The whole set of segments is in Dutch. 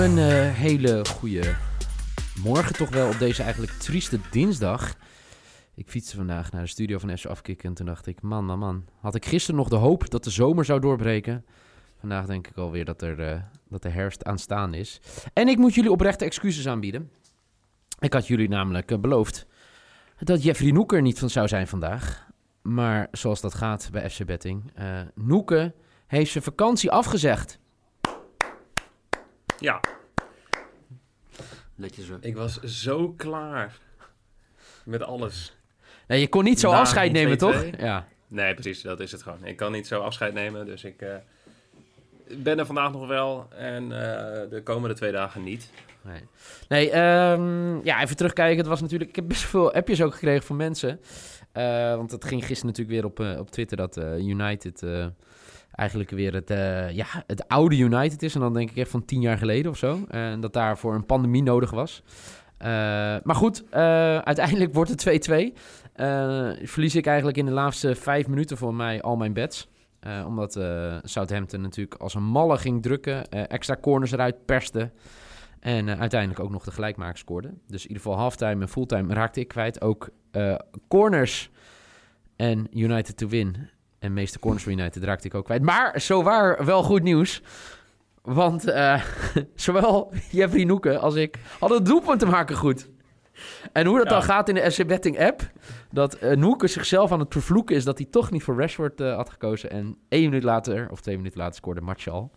Een eh, hele goede morgen toch wel op deze eigenlijk trieste dinsdag. Ik fietste vandaag naar de studio van FC Afkikken en toen dacht ik, man, man, man. Had ik gisteren nog de hoop dat de zomer zou doorbreken. Vandaag denk ik alweer dat, er, eh, dat de herfst aanstaan is. En ik moet jullie oprechte excuses aanbieden. Ik had jullie namelijk eh, beloofd dat Jeffrey Noeker niet van zou zijn vandaag. Maar zoals dat gaat bij FC Betting, Noeke heeft zijn vakantie afgezegd. Ja, Netjes hoor. ik was zo klaar met alles. Nee, je kon niet zo Na afscheid nemen, toch? 2-2? Ja. Nee, precies, dat is het gewoon. Ik kan niet zo afscheid nemen, dus ik eh, ben er vandaag nog wel en eh, de komende twee dagen niet. Nee, nee ehm, ja, even terugkijken. Het was natuurlijk, ik heb best veel appjes ook gekregen van mensen. Eh, want het ging gisteren natuurlijk weer op, op Twitter dat eh, United eh, eigenlijk weer het, eh, ja, het oude United is. En dan denk ik echt van tien jaar geleden of zo. En dat daarvoor een pandemie nodig was. Eh, maar goed, eh, uiteindelijk wordt het 2-2. Eh, verlies ik eigenlijk in de laatste vijf minuten voor mij al mijn bets. Omdat Southampton natuurlijk als een malle ging drukken. extra corners eruit perste. En uiteindelijk ook nog de gelijkmaker scoorde. Dus in ieder geval halftime en fulltime raakte ik kwijt. Ook corners en United to win. En meeste corners voor United raakte ik ook kwijt. Maar zo waar wel goed nieuws. Want eh, zowel Jeffrey Noeke als ik hadden het doelpunt te maken goed. En hoe dat Ja. dan gaat in de SC Betting app... dat eh Noeke zichzelf aan het vervloeken is... dat hij toch niet voor Rashford eh, had gekozen. En één minuut later, of twee minuten later, scoorde Martial.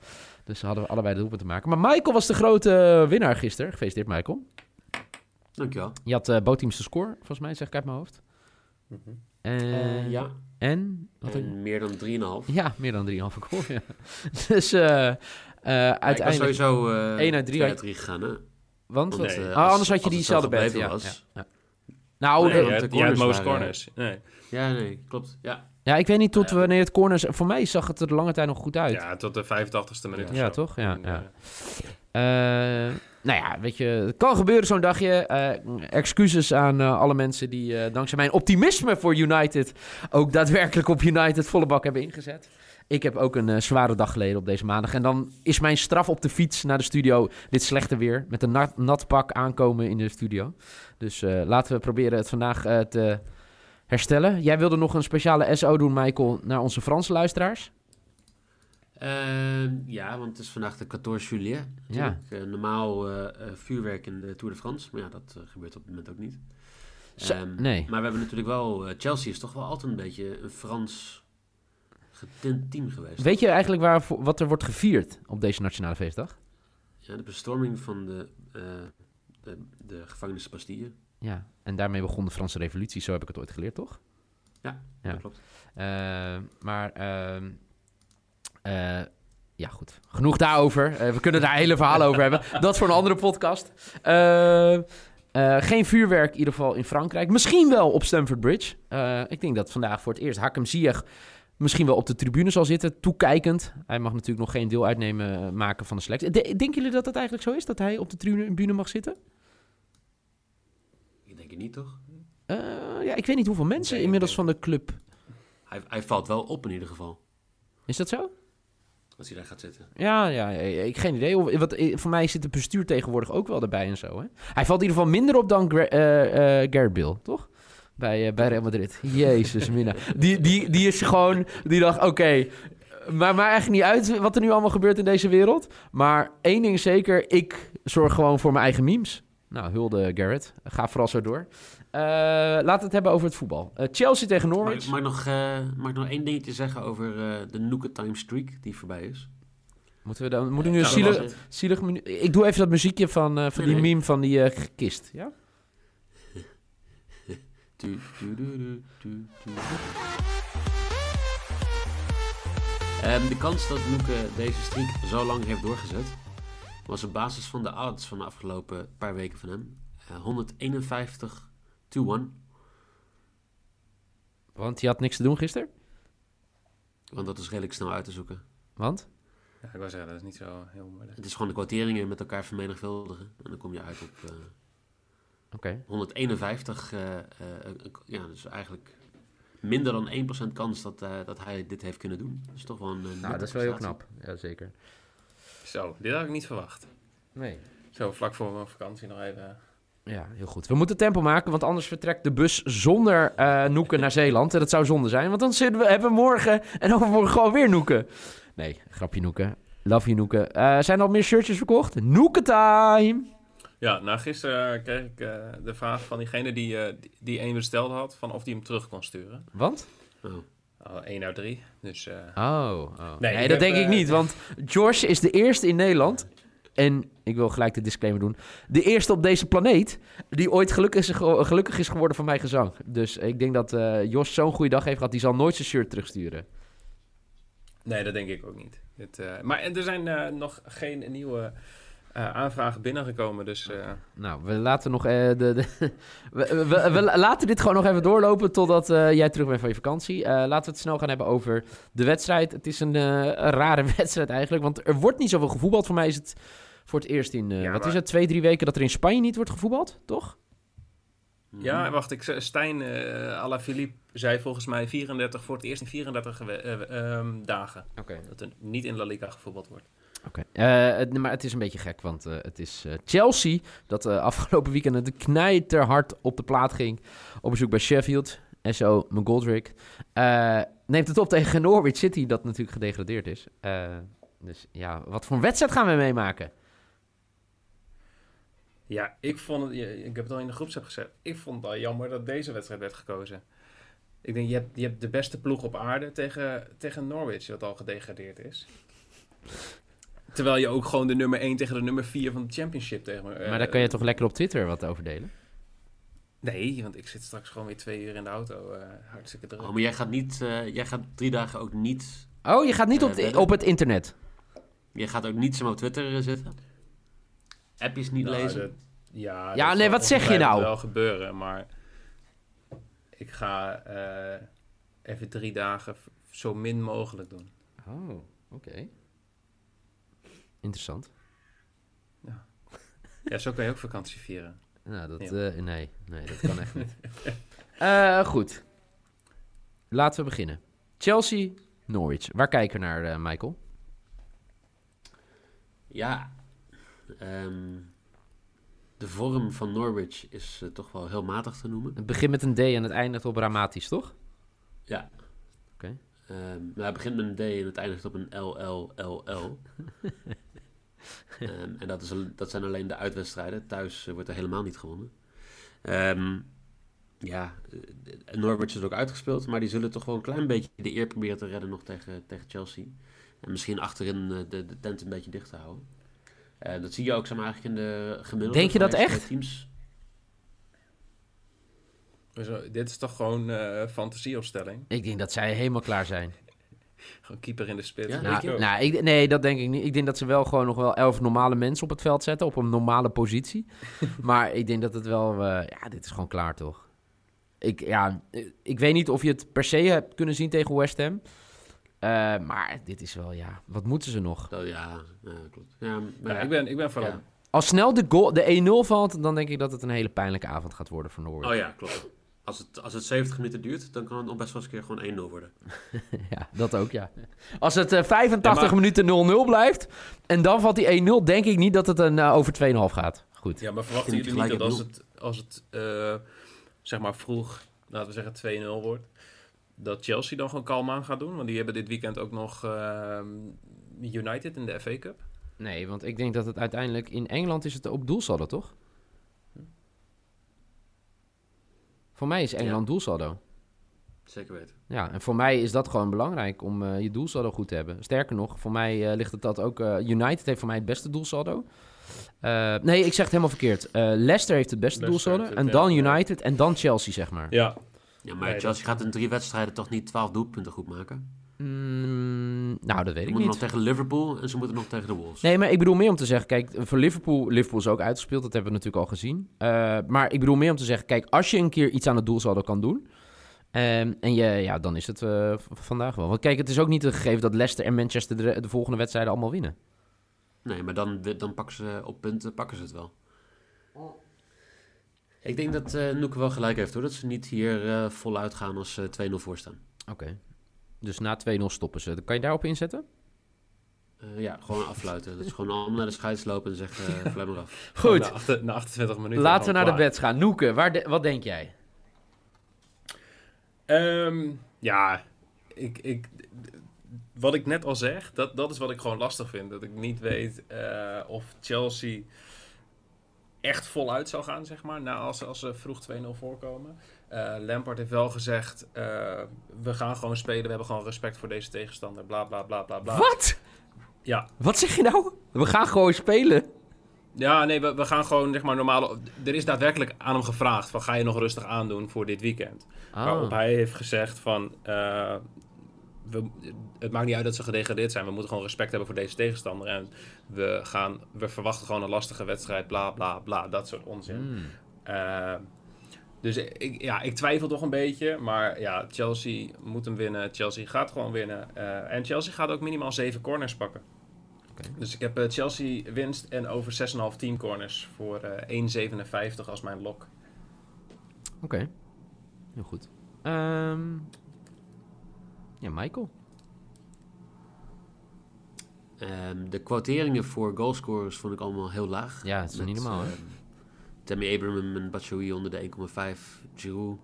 Dus ze hadden we allebei de doelpunt te maken. Maar Michael was de grote winnaar gisteren. Gefeliciteerd, Michael. Dankjewel. Je had uh, bootteams de score, volgens mij, zeg ik uit mijn hoofd. En, Eh, ja, en? En meer dan 3,5. ja, meer dan 3,5 goal. Ja. dus eh, eh, Ja, ik was uiteindelijk... sowieso eh één uit drie twee had- uit 3 gegaan, hè? Want? Want, Nee. eh, Oh, als- anders had je diezelfde gebleven Ja, was. ja, ja. Nou, Nee, eh, hebt de hebt corners most corners. Nee. Ja, nee, klopt. Ja. ja, ik weet niet tot Ja, wanneer het corners... Voor mij zag het er de lange tijd nog goed uit. Ja, tot de 85ste minuut of Ja, zo. toch? Ja, En, ja. Eh, nou ja, weet je, het kan gebeuren zo'n dagje. Eh, excuses aan eh, alle mensen die dankzij mijn optimisme voor United ook daadwerkelijk op United volle bak hebben ingezet. Ik heb ook een zware dag geleden op deze maandag. En dan is mijn straf op de fiets naar de studio dit slechte weer. Met een nat, nat pak aankomen in de studio. Dus laten we proberen het vandaag te herstellen. Jij wilde nog een speciale SO doen, Michael, naar onze Franse luisteraars. Eh, ja, want het is vandaag de 14 juillet. natuurlijk. Eh, normaal eh, eh, vuurwerk in de Tour de France. Maar ja, dat gebeurt op het moment ook niet. Ehm, nee. Maar we hebben natuurlijk wel... Chelsea is toch wel altijd een beetje een Frans getint team geweest. Weet je eigenlijk waar, wat er wordt gevierd op deze Nationale Feestdag? Ja, de bestorming van de, de, de gevangenis Bastille. Ja, en daarmee begon de Franse Revolutie. Zo heb ik het ooit geleerd, toch? Ja, Ja. dat klopt. Maar, eh, ja goed. Genoeg daarover. Eh, we kunnen daar hele verhalen over hebben. Dat voor een andere podcast. Eh, geen vuurwerk in ieder geval in Frankrijk. Misschien wel op Stamford Bridge. Ik denk dat vandaag voor het eerst Hakem Ziyech misschien wel op de tribune zal zitten, toekijkend. Hij mag natuurlijk nog geen deel uitnemen maken van de selectie. De- denken jullie dat het eigenlijk zo is, dat hij op de tribune mag zitten? Ik denk het niet, toch? Ja, ik weet niet hoeveel mensen Nee, inmiddels van de club. Hij, hij valt wel op in ieder geval. Is dat zo? Als hij daar gaat zitten. Ja, ja, ik geen idee. Of- Wat, eh, voor mij zit het bestuur tegenwoordig ook wel erbij en zo. Hè? Hij valt in ieder geval minder op dan eh, Gareth Bale, toch? Bij, bij Real Madrid. Jezus, mina. Die, die, die is gewoon... Die dacht, oké... maar maar eigenlijk niet uit wat er nu allemaal gebeurt in deze wereld. Maar één ding zeker. Ik zorg gewoon voor mijn eigen memes. Nou, hulde Garrett. Ga vooral zo door. Eh, laten we het hebben over het voetbal. Eh, Chelsea tegen Norwich. mag, ik nog, eh, mag ik nog één dingetje zeggen over de Nooker Time Streak die voorbij is? Moeten we dan... Moet ik nu een zielig, menu- Ik doe even dat muziekje van, van Nee, die nee. meme van die kist. Ja? Du, du. Ehm, de kans dat Noeke deze streak zo lang heeft doorgezet, was op basis van de odds van de afgelopen paar weken van hem eh, 151 to 1. Want je had niks te doen gisteren? Want dat is redelijk snel uit te zoeken. Want? ja, ik wou zeggen, dat is niet zo heel moeilijk. Het is gewoon de kwarteringen met elkaar vermenigvuldigen. En dan kom je uit op eh, Oké. 151. eh, eh, eh, ja, dus eigenlijk minder dan 1% kans dat, eh, dat hij dit heeft kunnen doen. Dat is toch wel een. eh, Nou, dat is wel heel knap. Ja, zeker. Zo, dit had ik niet verwacht. Nee. Zo vlak voor mijn vakantie nog even. Ja, heel goed. We moeten tempo maken, want anders vertrekt de bus zonder eh Noeken naar Zeeland. En dat zou zonde zijn, want dan zitten we, hebben we morgen en overmorgen gewoon weer Noeken. Nee, grapje Noeken. Love you Noeken. Eh, zijn er al meer shirtjes verkocht? Noeken time! Ja, nou gisteren kreeg ik eh, de vraag van diegene die, eh, die, die één besteld had, van of die hem terug kon sturen. Want? Oh. Oh, 1 uit 3. Dus eh, Oh, oh. Nee, dat heb, denk ik eh, niet, want George is de eerste in Nederland. En ik wil gelijk de disclaimer doen. De eerste op deze planeet die ooit gelukkig is, ge- gelukkig is geworden van mijn gezang. Dus ik denk dat eh Jos zo'n goede dag heeft gehad. Die zal nooit zijn shirt terugsturen. nee, dat denk ik ook niet. Het, maar er zijn nog geen nieuwe eh, aanvragen binnengekomen. Dus eh, Nou, we laten nog. eh, de, de we, we, we laten dit gewoon nog even doorlopen totdat jij terug bent van je vakantie. Laten we het snel gaan hebben over de wedstrijd. Het is een, een rare wedstrijd eigenlijk, want er wordt niet zoveel gevoetbald. Voor mij is het voor het eerst in. Ja, wat maar- is het? Twee, drie weken dat er in Spanje niet wordt gevoetbald, toch? ja, wacht. Ik, Stijn uh, à la Philippe zei volgens mij 34 voor het eerst in 34 gewe- eh, ehm, dagen. Oké. Dat er niet in La Liga gevoetbald wordt. Oké, eh, het- maar het is een beetje gek, want eh, het is eh, Chelsea dat afgelopen weekend de knijterhard op de plaat ging. Op bezoek bij Sheffield, SO McGoldrick. Neemt het op tegen Norwich City, dat natuurlijk gedegradeerd is. Dus ja, wat voor een wedstrijd gaan we meemaken? Ja, ik vond het, ik heb het al in de groepsapp gezet. Ik vond het al jammer dat deze wedstrijd werd gekozen. Ik denk, je hebt, je hebt de beste ploeg op aarde tegen, tegen Norwich, dat al gedegradeerd is. Terwijl je ook gewoon de nummer 1 tegen de nummer 4 van de championship tegen me... eh, maar daar kan je toch lekker op Twitter wat over delen? Nee, want ik zit straks gewoon weer twee uur in de auto. eh, hartstikke druk. Oh, maar jij gaat, niet, eh, jij gaat drie dagen ook niet... Oh, je gaat niet op, de- op het internet. Jij gaat ook niet zomaar op Twitter zitten? Appjes niet Nou, lezen? dat- ja, Ja, dat nee, wat zeg je nou? wel gebeuren, maar ik ga eh, even drie dagen zo min mogelijk doen. Oh, oké. Interessant. Ja, zo kan je ook vakantie vieren. Nou, dat, Ja. eh, nee, nee, dat kan echt niet. Eh, goed. Laten we beginnen. Chelsea, Norwich. Waar kijken we naar, eh, Michael? Ja, ehm, de vorm van Norwich is toch wel heel matig te noemen. Het begint met een D en het eindigt op dramatisch, toch? Ja. Oké. Ehm, nou, het begint met een D en het eindigt op een LLLL. Ehm, en dat, is, dat zijn alleen de uitwedstrijden. Thuis eh, wordt er helemaal niet gewonnen. Ehm, ja, eh, Norwich is ook uitgespeeld, maar die zullen toch wel een klein beetje de eer proberen te redden nog tegen, tegen Chelsea. En misschien achterin eh, de, de tent een beetje dicht te houden. Dat zie je ook zeg maar, eigenlijk in de gemiddelde. Denk je dat echt? Teams. Dus, dit is toch gewoon eh fantasieopstelling? Ik denk dat zij helemaal klaar zijn. Gewoon keeper in de spits. Ja, Nou, nou, ik, nee, dat denk ik niet. Ik denk dat ze wel gewoon nog wel elf normale mensen op het veld zetten. Op een normale positie. maar ik denk dat het wel... eh, ja, dit is gewoon klaar, toch? Ik, ja, eh, ik weet niet of je het per se hebt kunnen zien tegen West Ham. Eh, maar dit is wel, ja... Wat moeten ze nog? Dat, ja, ja, klopt. Ja, maar ja. ik, ben, ik ben vooral... Ja. Als snel de, goal, de 1-0 valt, dan denk ik dat het een hele pijnlijke avond gaat worden voor Norwich. Oh ja, klopt. Als het, als het 70 minuten duurt, dan kan het nog best wel eens een keer gewoon 1-0 worden. Ja, dat ook, ja. Als het eh, 85 Ja, maar- minuten 0-0 blijft en dan valt die 1-0, denk ik niet dat het een, eh, over 2,5 gaat. Goed. Ja, maar verwachten ik jullie niet dat als het, als het eh, zeg maar vroeg, laten we zeggen 2-0 wordt, dat Chelsea dan gewoon kalm aan gaat doen? Want die hebben dit weekend ook nog ehm, United in de FA Cup. Nee, want ik denk dat het uiteindelijk in Engeland is het op doelsaldo, toch? Voor mij is Engeland doelsaldo. Zeker weten. Ja, en voor mij is dat gewoon belangrijk om eh, je doelsaldo goed te hebben. Sterker nog, voor mij eh, ligt het dat ook... eh, United heeft voor mij het beste doelsaldo. Eh, nee, ik zeg het helemaal verkeerd. Eh, Leicester heeft het beste Leicester doelsaldo. En dan ja. United en dan Chelsea, zeg maar. Ja. Ja, maar Nee, Chelsea gaat in drie wedstrijden toch niet 12 doelpunten goed maken? Mm, nou, dat weet Ze ik moeten nog niet. tegen Liverpool en ze moeten nog tegen de Wolves. Nee, maar ik bedoel meer om te zeggen... Kijk, voor Liverpool... Liverpool is ook uitgespeeld, dat hebben we natuurlijk al gezien. Eh, maar ik bedoel meer om te zeggen... Kijk, als je een keer iets aan het doelsaldo kan doen... ehm, en je, ja, dan is het eh, vandaag wel. Want kijk, het is ook niet een gegeven dat Leicester en Manchester de, de volgende wedstrijden allemaal winnen. Nee, maar dan, dan pakken ze op punten pakken ze het wel. Ik denk dat eh Noeke wel gelijk heeft hoor. Dat ze niet hier eh, voluit gaan als ze 2-0 voor staan. Oké. Dus na 2-0 stoppen ze. Kan je daarop inzetten? Eh, ja, gewoon afluiten. Dat is gewoon allemaal naar de scheids lopen en zeggen, uh, eraf. Gewoon Goed, Na, achter- na 28 minuten. laten we naar de bets gaan. Noeke, waar de- wat denk jij? Ehm, ja, ik, ik, wat ik net al zeg, dat, dat is wat ik gewoon lastig vind. Dat ik niet weet eh, of Chelsea echt voluit zou gaan, zeg maar, na als, als ze vroeg 2-0 voorkomen. Eh Lampard heeft wel gezegd, eh, we gaan gewoon spelen, we hebben gewoon respect voor deze tegenstander, bla bla bla bla bla. Wat? Ja, Wat zeg je nou? We gaan gewoon spelen. ja nee, we, we gaan gewoon, zeg maar, normaal... Er is daadwerkelijk aan hem gevraagd van, ga je nog rustig aandoen voor dit weekend? Waarop Ah. hij heeft gezegd van... eh, we, het maakt niet uit dat ze gedegradeerd zijn. We moeten gewoon respect hebben voor deze tegenstander. En we, gaan, we verwachten gewoon een lastige wedstrijd. Bla, bla, bla. Dat soort onzin. Hmm. Dus ik, ja, ik twijfel toch een beetje. Maar ja, Chelsea moet hem winnen. Chelsea gaat gewoon winnen. Eh, en Chelsea gaat ook minimaal 7 corners pakken. Oké. Dus ik heb eh, Chelsea winst en over 6,5 team corners voor eh 1,57 als mijn lock. Oké, heel goed. Ehm, ja, Michael. Ehm, de quoteringen voor goalscorers vond ik allemaal heel laag. Ja, het is niet normaal, hè? Tammy Abraham en Batshuayi onder de 1,5. Giroud,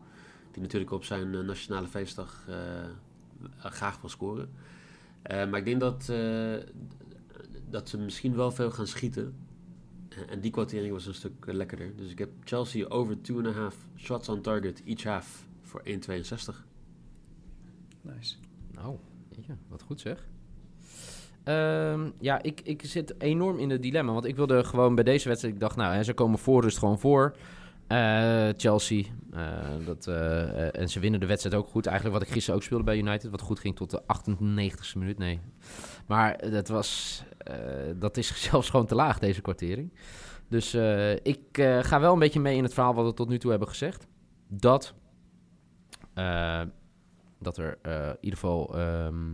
die natuurlijk op zijn eh, nationale feestdag eh, graag wil scoren. Eh, maar ik denk dat, eh, dat ze misschien wel veel gaan schieten. Eh, en die quotering was een stuk eh, lekkerder. Dus ik heb Chelsea over 2,5 shots on target, each half, voor 1,62. Nice. Nou, jeetje, wat goed zeg. Ehm, ja, ik, ik zit enorm in het dilemma. Want ik wilde gewoon bij deze wedstrijd... Ik dacht, nou, hè, ze komen voor rust gewoon voor. Eh, Chelsea. eh, dat, eh, en ze winnen de wedstrijd ook goed. Eigenlijk wat ik gisteren ook speelde bij United. Wat goed ging tot de 98ste minuut. Nee. Maar dat was... dat is zelfs gewoon te laag, deze kwartering. Dus ik ga wel een beetje mee in het verhaal wat we tot nu toe hebben gezegd. Dat... dat er in ieder geval ehm,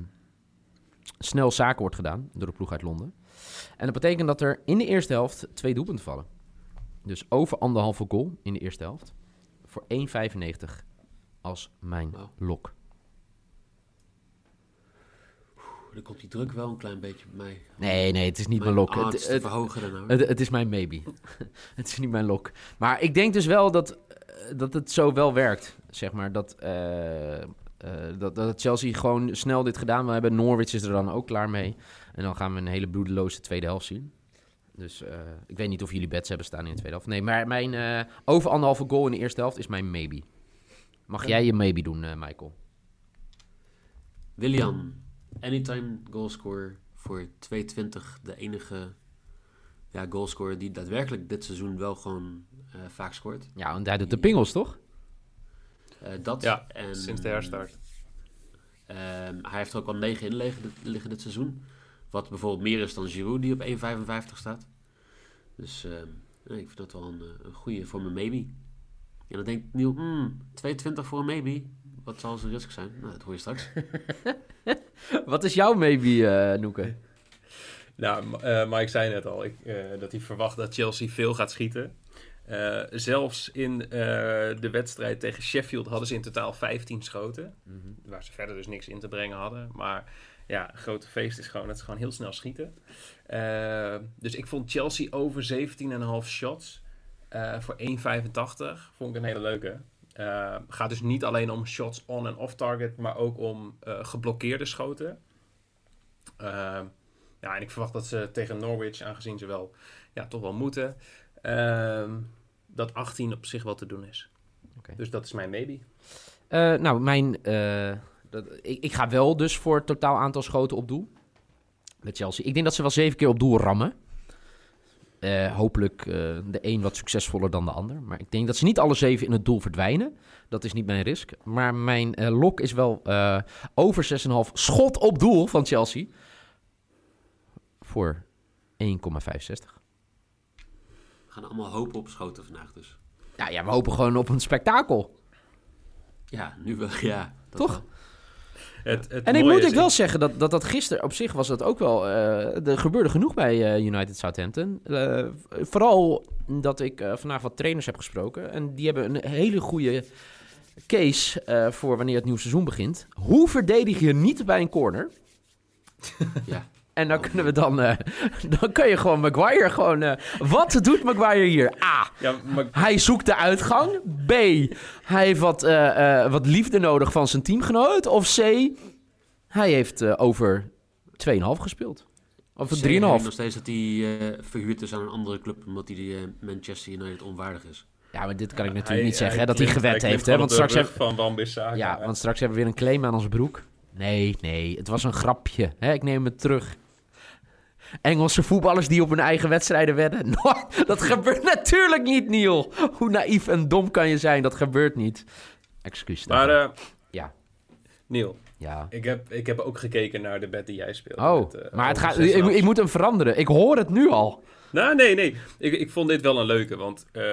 snel zaken wordt gedaan door de ploeg uit Londen. En dat betekent dat er in de eerste helft twee doelpunten vallen. Dus over anderhalve goal in de eerste helft. Voor 1,95 als mijn Wauw. lok. Oeh, Dan komt die druk wel een klein beetje bij mij. Nee, nee, het is niet mijn lok. Het, het, nou. het, het is mijn maybe. het is niet mijn lok. Maar ik denk dus wel dat, eh, dat het zo wel werkt. Zeg maar dat, eh, dat, dat Chelsea gewoon snel dit gedaan wil hebben. Norwich is er dan ook klaar mee. En dan gaan we een hele bloedeloze tweede helft zien. Dus eh, ik weet niet of jullie bets hebben staan in de tweede helft. Nee, maar mijn eh, over anderhalve goal in de eerste helft is mijn maybe. Mag jij je maybe doen, eh, Michael? William, anytime goalscorer voor 220. De enige ja, goalscorer die daadwerkelijk dit seizoen wel gewoon eh, vaak scoort. Ja, want hij doet de pingels, toch? Eh, dat Ja, en, Sinds de herstart. ehm, hij heeft er ook al 9 in liggen, dit- liggen dit seizoen. Wat bijvoorbeeld meer is dan Giroud die op 1,55 staat. Dus ehm, ik vind dat wel een, eh, een goede voor mijn maybe. En dan denkt Niel, hmm, 220 voor een maybe. Wat zal zijn risk zijn? Nou, dat hoor je straks. Wat is jouw maybe, eh Noeke? Nou, eh, Mike zei net al ik, eh, dat hij verwacht dat Chelsea veel gaat schieten. Eh, zelfs in eh, de wedstrijd tegen Sheffield hadden ze in totaal 15 schoten. Waar ze verder dus niks in te brengen hadden. Maar ja, een grote feest is gewoon dat ze gewoon heel snel schieten. Eh, dus ik vond Chelsea over 17,5 shots voor 1,85. Vond ik een hele leuke. Gaat dus niet alleen om shots on en off target, maar ook om geblokkeerde schoten. Ja, en ik verwacht dat ze tegen Norwich, aangezien ze wel ja, toch wel moeten, dat 18 op zich wel te doen is. Dus dat is mijn maybe. Eh, nou, mijn, eh, dat, ik, ik ga wel dus voor het totaal aantal schoten op doel. Met Chelsea. Ik denk dat ze wel zeven keer op doel rammen. Eh, hopelijk de een wat succesvoller dan de ander. Maar ik denk dat ze niet alle zeven in het doel verdwijnen. Dat is niet mijn risk. Maar mijn lok is wel over 6,5 schot op doel van Chelsea. Voor 1,65. Gaan allemaal hopen op schoten vandaag dus. Ja, ja, we hopen gewoon op een spektakel. Ja, nu wel, ja. dat Toch? wel. Het, het En ik moet ik wel zeggen dat, dat dat gisteren op zich was dat ook wel. eh er gebeurde genoeg bij eh, United Southampton. Eh, vooral dat ik eh, vandaag wat trainers heb gesproken. En die hebben een hele goede case eh, voor wanneer het nieuwe seizoen begint. Hoe verdedig je niet bij een corner? Ja, En dan kunnen we dan... eh, dan kun je gewoon Maguire gewoon... eh, wat doet Maguire hier? A. Ja, maar Hij zoekt de uitgang. B. Hij heeft wat, eh, eh, wat liefde nodig van zijn teamgenoot. Of C. Hij heeft eh, over 2,5 gespeeld. Of Ik denk 3,5. nog steeds dat hij eh, verhuurd is aan een andere club omdat hij die, Manchester United onwaardig is. Ja, maar dit kan ik hij- natuurlijk niet zeggen. hè, dat hij gewet heeft. Hè? Want straks, rug heb, van Wan Bissaka. ja, want straks hebben we weer een claim aan onze broek. Nee, nee. Het was een grapje. Hè? Ik neem het terug. Engelse voetballers die op hun eigen wedstrijden wedden. Nooit. Dat gebeurt natuurlijk niet, Niel. Hoe naïef en dom kan je zijn? Dat gebeurt niet. Excuus. Maar eh Ja. Neil, ja. ik heb, ik heb ook gekeken naar de bed die jij speelde. Oh, met, eh, maar het gaat, ik, ik moet hem veranderen. Ik hoor het nu al. Nou, nee, nee. Ik, ik vond dit wel een leuke. Want eh,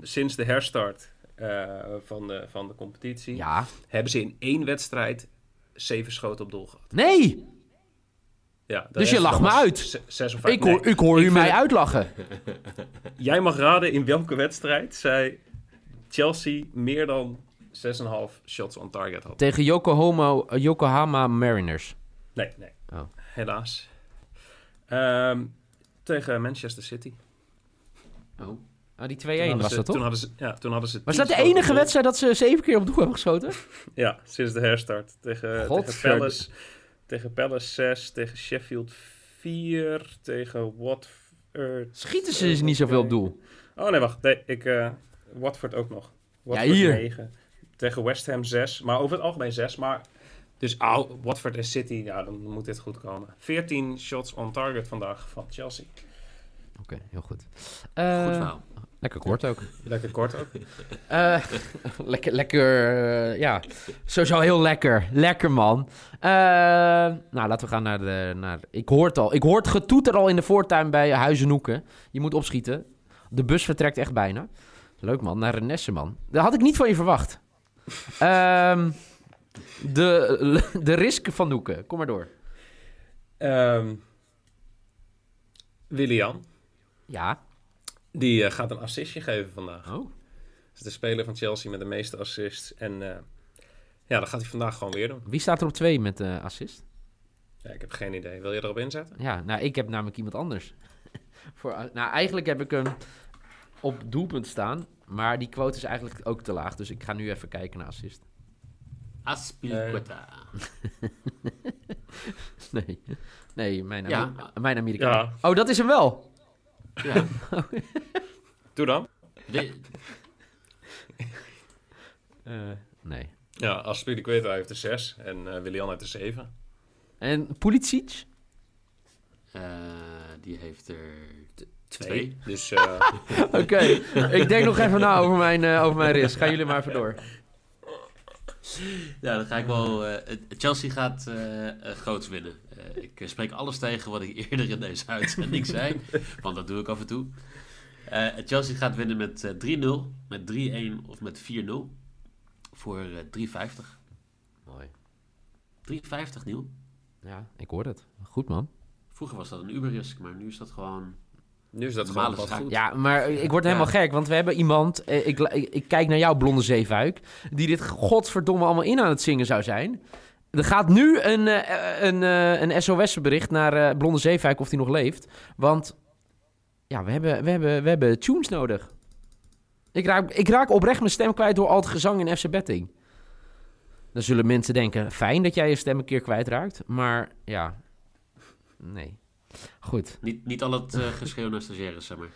sinds de herstart van, de, van de competitie... Ja. hebben ze in één wedstrijd zeven schoten op doel gehad. Nee, Ja, Dus je lacht me uit? Zes of vijf. ik hoor, Nee. ik hoor Ik u mij het- uitlachen. Jij mag raden in welke wedstrijd zij Chelsea meer dan 6,5 shots on target had. Tegen Yokohama, Yokohama Mariners. Nee, nee. Oh. Helaas. Ehm, tegen Manchester City. Oh. Ah, die 2-1 Toen hadden was ze- dat Toen toch? hadden ze, ja, toen hadden ze Was dat de enige wedstrijd dat ze zeven keer op doel hebben geschoten? Ja, sinds de herstart. Tegen, tegen Godverd- Palace. Tegen Palace 6. Tegen Sheffield 4. Tegen Watford. Schieten ze dus niet zoveel op doel. Oh nee, wacht. Nee, ik, eh, Watford ook nog. Watford hier. 9. Tegen West Ham 6. Maar over het algemeen 6. Maar dus oh, Watford en City, ja, dan moet dit goed komen. 14 shots on target vandaag van Chelsea. Oké, heel goed. Goed Eh, verhaal. Lekker kort ook. Lekker kort ook. Eh, lekker, lekker, eh, ja. Sowieso heel lekker. Lekker, man. Eh, nou, laten we gaan naar de... Naar, ik hoor het al. Ik hoor het getoeter al in de voortuin bij Huizenhoeken. Je moet opschieten. De bus vertrekt echt bijna. Leuk, man. Naar Renesse, man. Dat had ik niet van je verwacht. Ehm, de, de risk van Noeken. Kom maar door. Ehm Willian, Ja. Die eh, gaat een assistje geven vandaag. Oh. Dat is de speler van Chelsea met de meeste assists. En eh, ja, dat gaat hij vandaag gewoon weer doen. Wie staat er op twee met de assist? Ja, ik heb geen idee. Wil je erop inzetten? Ja, nou, ik heb namelijk iemand anders. Voor, nou, eigenlijk heb ik hem op doelpunt staan. Maar die quote is eigenlijk ook te laag. Dus ik ga nu even kijken naar assist. Aspilicueta. Nee, nee mijn, Ja. Amer- mijn Amerikaan. Ja, Oh, dat is hem wel. Ja. doe dan. De- Eh, nee. Ja, Aspilicueta heeft er 6 en eh Willian heeft er 7. En Pulisic? eh, die heeft er... Twee. Dus eh, Oké, ik denk nog even na over mijn, eh, over mijn risk. Gaan jullie maar even door. Ja, dan ga ik wel... eh, Chelsea gaat eh, groots winnen. Eh, ik spreek alles tegen wat ik eerder in deze uitzending zei. want dat doe ik af en toe. Chelsea gaat winnen met eh, 3-0, met 3-1 of met 4-0. Voor eh 3,50. Mooi. 3,50 nieuw. Ja, ik hoor het. Goed, man. Vroeger was dat een Uber-risk, maar nu is dat gewoon... nu is dat gewoon pas zaak. goed. Ja, maar ik word helemaal gek, want we hebben iemand... eh, Ik, ik, ik kijk naar jou, blonde zeefuik... die dit godverdomme allemaal in aan het zingen zou zijn. Er gaat nu een, eh, een, eh, een SOS-bericht naar eh, blonde zeefuik of hij nog leeft. Want ja, we hebben, we hebben, we hebben tunes nodig. Ik raak, ik raak oprecht mijn stem kwijt door al het gezang in FC Betting. Dan zullen mensen denken, fijn dat jij je stem een keer kwijtraakt. Maar ja, nee. Goed. Niet, niet al het eh, geschreeuw naar stagiaires, zeg maar.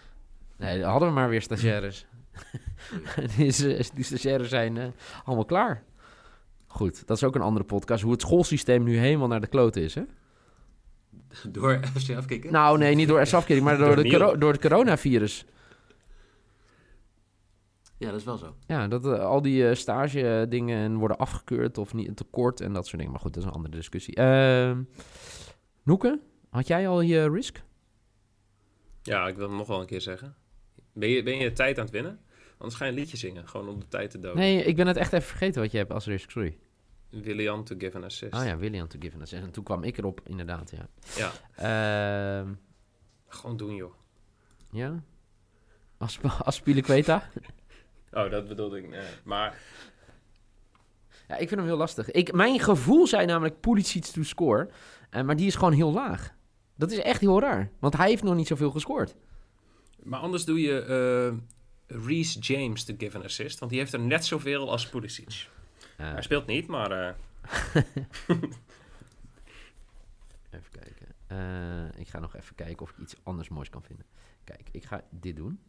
Nee, dan hadden we maar weer stagiaires. die, is- die stagiaires zijn eh, allemaal klaar. Goed, dat is ook een andere podcast. Hoe het schoolsysteem nu helemaal naar de kloten is, hè? Door FC afkicken? Nou, nee, niet door afkering, maar door, Door de coro- door het coronavirus. Ja, dat is wel zo. Ja, dat eh, al die eh, stage dingen worden afgekeurd of niet tekort en dat soort dingen. Maar goed, dat is een andere discussie. Noeke, had jij al je risk? Ja, ik wil hem nog wel een keer zeggen. Ben je, ben je tijd aan het winnen? Anders ga je een liedje zingen, gewoon om de tijd te doden. Nee, ik ben het echt even vergeten wat je hebt als risk, sorry. Willian to give an assist. Ah ja, William to give an assist. En toen kwam ik erop, inderdaad, ja. Ja, Ehm gewoon doen joh. Ja? Asp? Oh, dat bedoelde ik. Nee. Maar ja, ik vind hem heel lastig. Ik, mijn gevoel zei namelijk Pulisic to score. eh, maar die is gewoon heel laag. Dat is echt heel raar. Want hij heeft nog niet zoveel gescoord. Maar anders doe je eh Reece James te give an assist. Want die heeft er net zoveel als Pulisic. Hij speelt niet, maar... eh, even kijken. Eh, ik ga nog even kijken of ik iets anders moois kan vinden. Kijk, ik ga dit doen.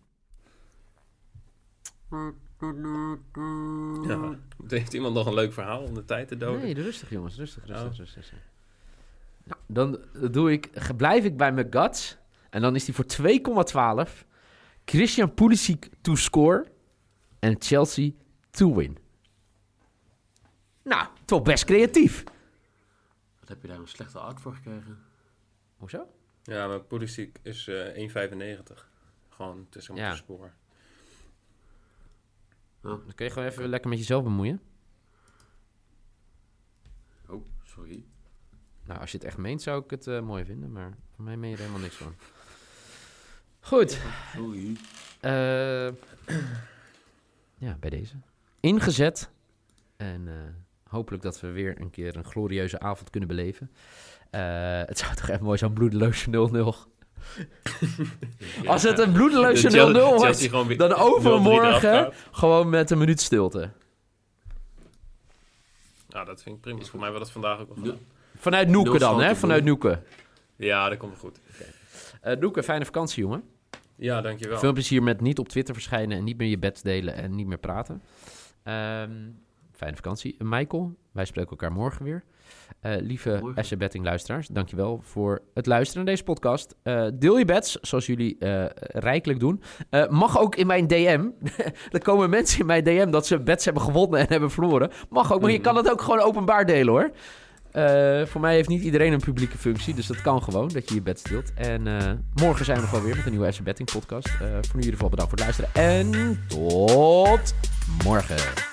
ja, heeft iemand nog een leuk verhaal om de tijd te doden? Nee, rustig jongens. Rustig, rustig, Oh. rustig. rustig. Dan doe ik, blijf ik bij mijn guts. En dan is die voor 2,12. Christian Pulisic to score. En Chelsea to win. Nou, toch best creatief. Wat heb je daar een slechte oud voor gekregen? Hoezo? Ja, maar Pulisic is eh 1,95. Gewoon tussen Ja. de spoor. Dan kun je gewoon even lekker met jezelf bemoeien. Oh, sorry. Nou, als je het echt meent, zou ik het eh, mooi vinden. Maar voor mij meen je er helemaal niks van. Goed. Eh, ja, bij deze. Ingezet. En eh, hopelijk dat we weer een keer een glorieuze avond kunnen beleven. Eh, het zou toch echt mooi zijn, bloedeloze 0-0. Als het een bloedeloze 0-0 Chelsea- wordt, Chelsea gewoon weer dan 0-3 overmorgen gewoon met een minuut stilte. Nou, dat vind ik prima. Voor mij wordt dat vandaag ook wel gedaan. Vanuit Noeke Nul dan, hè? Vanuit nul. Noeke. Ja, dat komt goed. Eh Noeke, fijne vakantie, jongen. Ja, dankjewel. Veel plezier met niet op Twitter verschijnen en niet meer je bed delen en niet meer praten. Ehm, fijne vakantie. Michael, wij spreken elkaar morgen weer. Eh, lieve. SC Betting luisteraars, dankjewel voor het luisteren naar deze podcast. Eh, deel je bets, zoals jullie eh, rijkelijk doen. Eh, mag ook in mijn DM. er komen mensen in mijn DM dat ze bets hebben gewonnen en hebben verloren. Mag ook, maar je Mhm. kan het ook gewoon openbaar delen hoor. Eh, voor mij heeft niet iedereen een publieke functie, dus dat kan gewoon, dat je je bets deelt. En eh, morgen zijn we gewoon weer met een nieuwe SC Betting podcast. Eh, voor nu in ieder geval bedankt voor het luisteren en tot morgen.